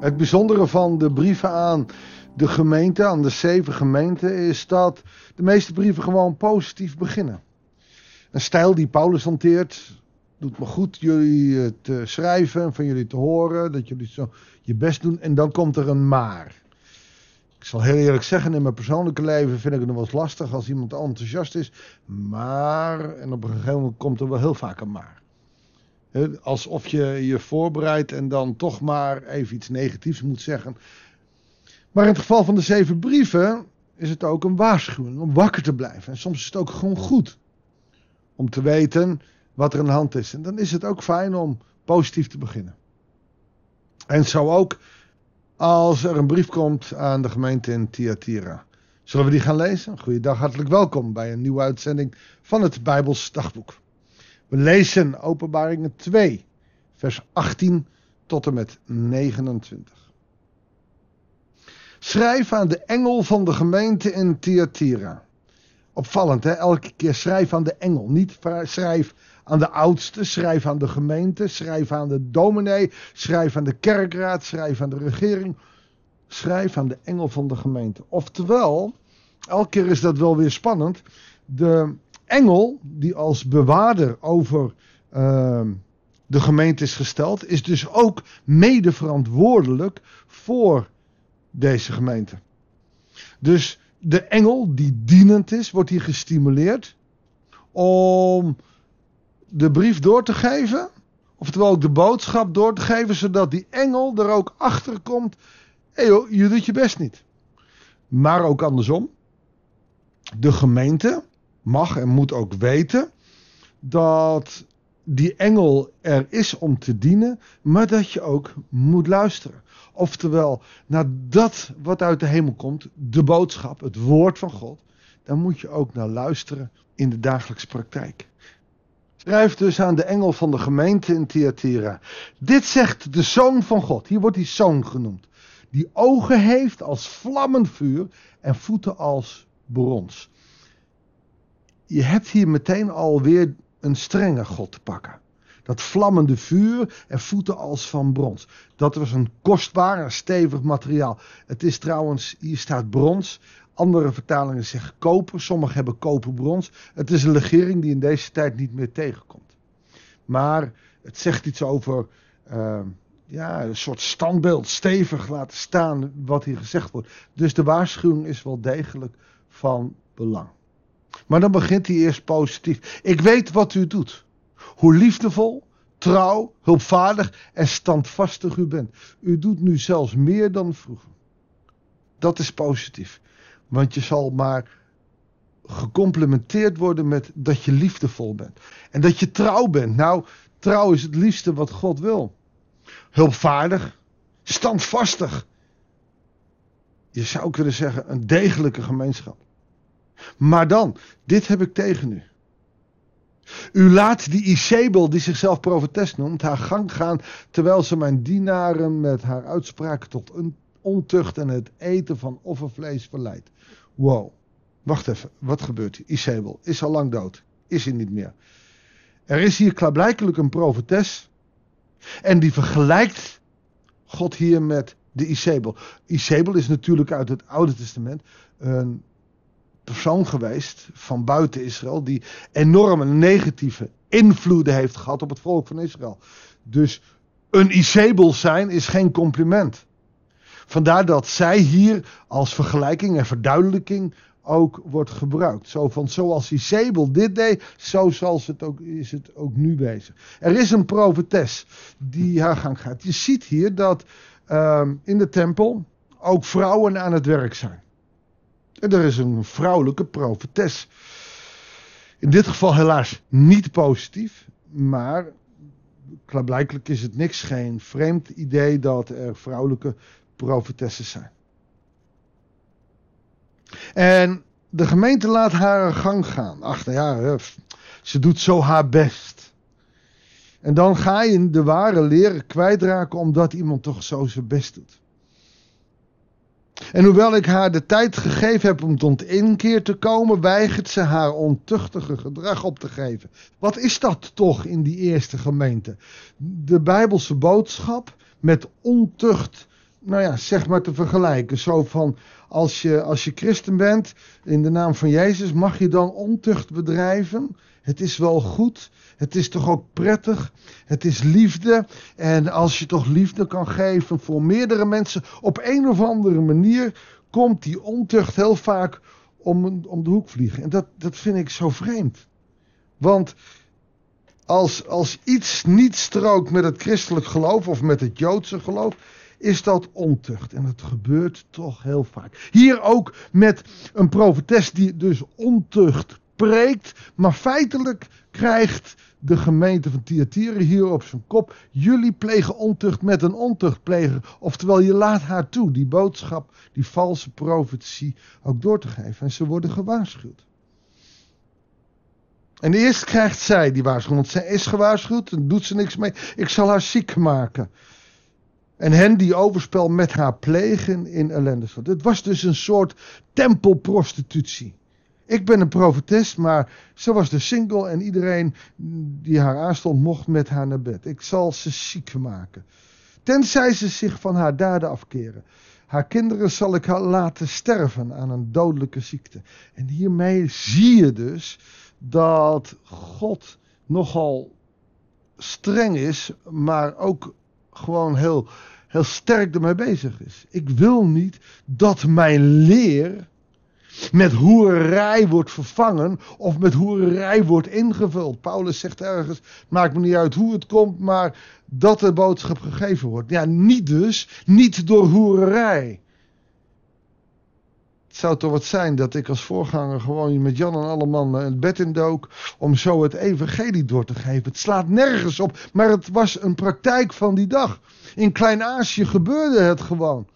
Het bijzondere van de brieven aan de gemeente, aan de zeven gemeenten, is dat de meeste brieven gewoon positief beginnen. Een stijl die Paulus hanteert, doet me goed jullie te schrijven en van jullie te horen, dat jullie zo je best doen en dan komt er een maar. Ik zal heel eerlijk zeggen, in mijn persoonlijke leven vind ik het nog wel eens lastig als iemand enthousiast is. Maar, en op een gegeven moment komt er wel heel vaak een maar. Alsof je je voorbereidt en dan toch maar even iets negatiefs moet zeggen. Maar in het geval van de zeven brieven is het ook een waarschuwing om wakker te blijven. En soms is het ook gewoon goed om te weten wat er aan de hand is. En dan is het ook fijn om positief te beginnen. En zo ook als er een brief komt aan de gemeente in Thyatira. Zullen we die gaan lezen? Goeiedag, hartelijk welkom bij een nieuwe uitzending van het Bijbels Dagboek. We lezen Openbaringen 2, vers 18 tot en met 29. Schrijf aan de engel van de gemeente in Thyatira. Opvallend, hè? Elke keer schrijf aan de engel. Niet schrijf aan de oudste, schrijf aan de gemeente, schrijf aan de dominee, schrijf aan de kerkraad, schrijf aan de regering. Schrijf aan de engel van de gemeente. Oftewel, elke keer is dat wel weer spannend. De engel die als bewaarder over uh, de gemeente is gesteld, is dus ook mede verantwoordelijk voor deze gemeente. Dus de engel die dienend is, wordt hier gestimuleerd om de brief door te geven. Oftewel ook de boodschap door te geven, zodat die engel er ook achter komt. Hé hey joh, je doet je best niet. Maar ook andersom. De gemeente mag en moet ook weten dat die engel er is om te dienen, maar dat je ook moet luisteren. Oftewel, naar dat wat uit de hemel komt, de boodschap, het woord van God, daar moet je ook naar luisteren in de dagelijkse praktijk. Schrijf dus aan de engel van de gemeente in Thyatira. Dit zegt de zoon van God. Hier wordt hij zoon genoemd. Die ogen heeft als vlammend vuur en voeten als brons. Je hebt hier meteen alweer een strenge God te pakken. Dat vlammende vuur en voeten als van brons. Dat was een kostbaar en stevig materiaal. Het is trouwens, hier staat brons. Andere vertalingen zeggen koper. Sommigen hebben koperbrons. Het is een legering die in deze tijd niet meer tegenkomt. Maar het zegt iets over uh, ja, een soort standbeeld, stevig laten staan wat hier gezegd wordt. Dus de waarschuwing is wel degelijk van belang. Maar dan begint hij eerst positief. Ik weet wat u doet. Hoe liefdevol, trouw, hulpvaardig en standvastig u bent. U doet nu zelfs meer dan vroeger. Dat is positief. Want je zal maar gecomplimenteerd worden met dat je liefdevol bent. En dat je trouw bent. Nou, trouw is het liefste wat God wil. Hulpvaardig, standvastig. Je zou kunnen zeggen een degelijke gemeenschap. Maar dan, dit heb ik tegen u. U laat die Isabel, die zichzelf profetes noemt, haar gang gaan, terwijl ze mijn dienaren met haar uitspraken tot een ontucht en het eten van offervlees verleidt. Wow, wacht even, wat gebeurt hier? Isabel is al lang dood, is hij niet meer. Er is hier klaarblijkelijk een profetes en die vergelijkt God hier met de Isabel. Isabel is natuurlijk uit het Oude Testament een persoon geweest van buiten Israël die enorme negatieve invloeden heeft gehad op het volk van Israël. Dus een Isabel zijn is geen compliment. Vandaar dat zij hier als vergelijking en verduidelijking ook wordt gebruikt. Zo van zoals Isabel dit deed, zo zal het ook, is het ook nu bezig. Er is een profetes die haar gang gaat. Je ziet hier dat uh, in de tempel ook vrouwen aan het werk zijn. En er is een vrouwelijke profetes. In dit geval helaas niet positief, maar klaarblijkelijk is het niks, geen vreemd idee dat er vrouwelijke profetessen zijn. En de gemeente laat haar gang gaan. Ach, ja, ze doet zo haar best. En dan ga je de ware leren kwijtraken omdat iemand toch zo zijn best doet. En hoewel ik haar de tijd gegeven heb om tot inkeer te komen, weigert ze haar ontuchtige gedrag op te geven. Wat is dat toch in die eerste gemeente? De Bijbelse boodschap met ontucht nou ja, zeg maar te vergelijken. Zo van, als je, als je christen bent, in de naam van Jezus, mag je dan ontucht bedrijven? Het is wel goed. Het is toch ook prettig. Het is liefde. En als je toch liefde kan geven voor meerdere mensen op een of andere manier, komt die ontucht heel vaak om, om de hoek vliegen. En dat, dat vind ik zo vreemd. Want als, als iets niet strookt met het christelijk geloof of met het Joodse geloof, is dat ontucht. En het gebeurt toch heel vaak. Hier ook met een profetes die dus ontucht preekt, maar feitelijk krijgt de gemeente van Thyatira hier op zijn kop. Jullie plegen ontucht met een ontuchtpleger. Oftewel, je laat haar toe die boodschap, die valse profetie ook door te geven. En ze worden gewaarschuwd. En eerst krijgt zij die waarschuwing, want zij is gewaarschuwd en doet ze niks mee. Ik zal haar ziek maken. En hen die overspel met haar plegen in ellende. Het was dus een soort tempelprostitutie. Ik ben een profetes, maar ze was dus single en iedereen die haar aanstond mocht met haar naar bed. Ik zal ze ziek maken. Tenzij ze zich van haar daden afkeren. Haar kinderen zal ik laten sterven aan een dodelijke ziekte. En hiermee zie je dus dat God nogal streng is, maar ook gewoon heel, heel sterk ermee bezig is. Ik wil niet dat mijn leer met hoererij wordt vervangen of met hoererij wordt ingevuld. Paulus zegt ergens, maakt me niet uit hoe het komt, maar dat de boodschap gegeven wordt. Ja, niet dus, niet door hoererij. Het zou toch wat zijn dat ik als voorganger gewoon met Jan en alle mannen het bed in dook om zo het evangelie door te geven. Het slaat nergens op, maar het was een praktijk van die dag. In Klein-Azië gebeurde het gewoon.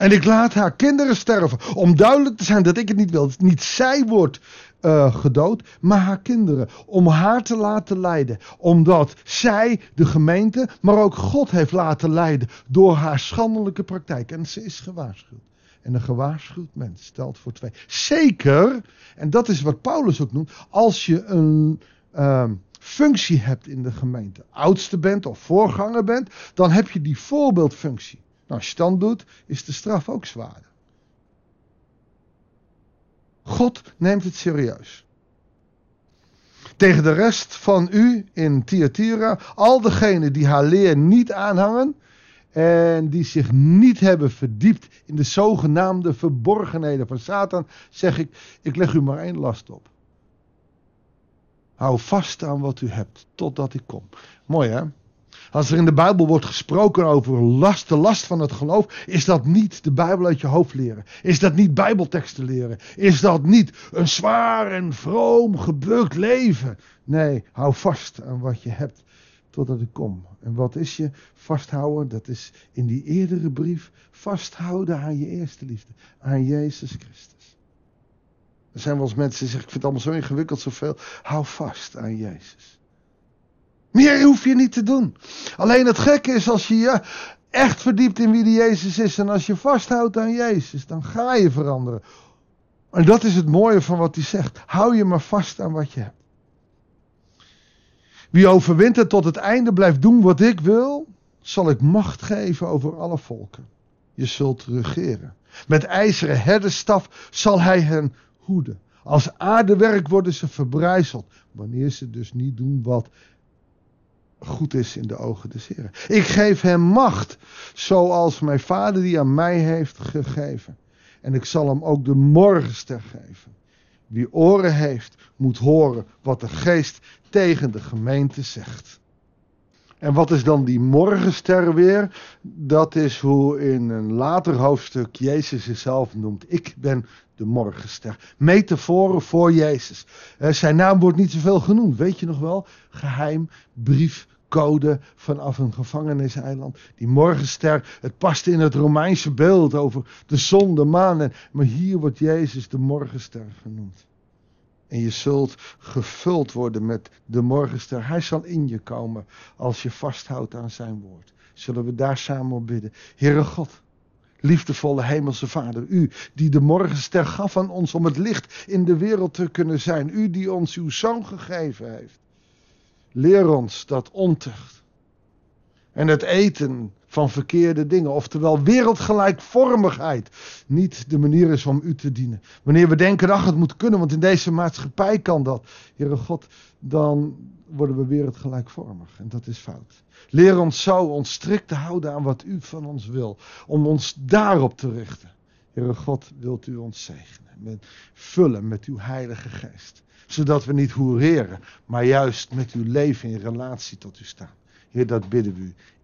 En ik laat haar kinderen sterven. Om duidelijk te zijn dat ik het niet wil. Niet zij wordt uh, gedood, maar haar kinderen. Om haar te laten leiden. Omdat zij de gemeente, maar ook God heeft laten leiden. Door haar schandelijke praktijk. En ze is gewaarschuwd. En een gewaarschuwd mens stelt voor twee. Zeker, en dat is wat Paulus ook noemt. Als je een. Uh, functie hebt in de gemeente, oudste bent of voorganger bent, dan heb je die voorbeeldfunctie. Nou, als je doet, is de straf ook zwaarder. God neemt het serieus. Tegen de rest van u in Thyatira, al degenen die haar leer niet aanhangen en die zich niet hebben verdiept in de zogenaamde verborgenheden van Satan, zeg ik, ik leg u maar één last op. Hou vast aan wat u hebt, totdat ik kom. Mooi hè? Als er in de Bijbel wordt gesproken over last, de last van het geloof, is dat niet de Bijbel uit je hoofd leren. Is dat niet Bijbelteksten leren. Is dat niet een zwaar en vroom gebukt leven. Nee, hou vast aan wat je hebt totdat ik kom. En wat is je vasthouden? Dat is in die eerdere brief vasthouden aan je eerste liefde, aan Jezus Christus. Er zijn wel eens mensen die zeggen, ik vind het allemaal zo ingewikkeld, zoveel. Hou vast aan Jezus. Meer hoef je niet te doen. Alleen het gekke is als je je echt verdiept in wie die Jezus is en als je vasthoudt aan Jezus, dan ga je veranderen. En dat is het mooie van wat hij zegt. Hou je maar vast aan wat je hebt. Wie overwint het tot het einde blijft doen wat ik wil, zal ik macht geven over alle volken. Je zult regeren. Met ijzeren herdenstaf zal hij hen hoeden. Als aardewerk worden ze verbrijzeld, wanneer ze dus niet doen wat goed is in de ogen des Heren. Ik geef hem macht, zoals mijn vader die aan mij heeft gegeven. En ik zal hem ook de morgenster geven. Wie oren heeft, moet horen wat de geest tegen de gemeente zegt. En wat is dan die morgenster weer? Dat is hoe in een later hoofdstuk Jezus zichzelf noemt. Ik ben de morgenster. Metaforen voor Jezus. Eh, zijn naam wordt niet zoveel genoemd, weet je nog wel? Geheim, brief, code vanaf een gevangeniseiland. Die morgenster, het past in het Romeinse beeld over de zon, de maan. En, maar hier wordt Jezus de morgenster genoemd. En je zult gevuld worden met de morgenster. Hij zal in je komen als je vasthoudt aan zijn woord. Zullen we daar samen op bidden. Heere God, liefdevolle hemelse Vader, u die de morgenster gaf aan ons om het licht in de wereld te kunnen zijn. U die ons uw zoon gegeven heeft. Leer ons dat ontucht en het eten van verkeerde dingen, oftewel wereldgelijkvormigheid, niet de manier is om u te dienen. Wanneer we denken, ach het moet kunnen, want in deze maatschappij kan dat, Heere God, dan worden we wereldgelijkvormig en dat is fout. Leer ons zo ons strikt te houden aan wat u van ons wil, om ons daarop te richten. Heere God, wilt u ons zegenen, met, vullen met uw heilige geest zodat we niet hoereren, maar juist met uw leven in relatie tot u staan. Heer, dat bidden we u.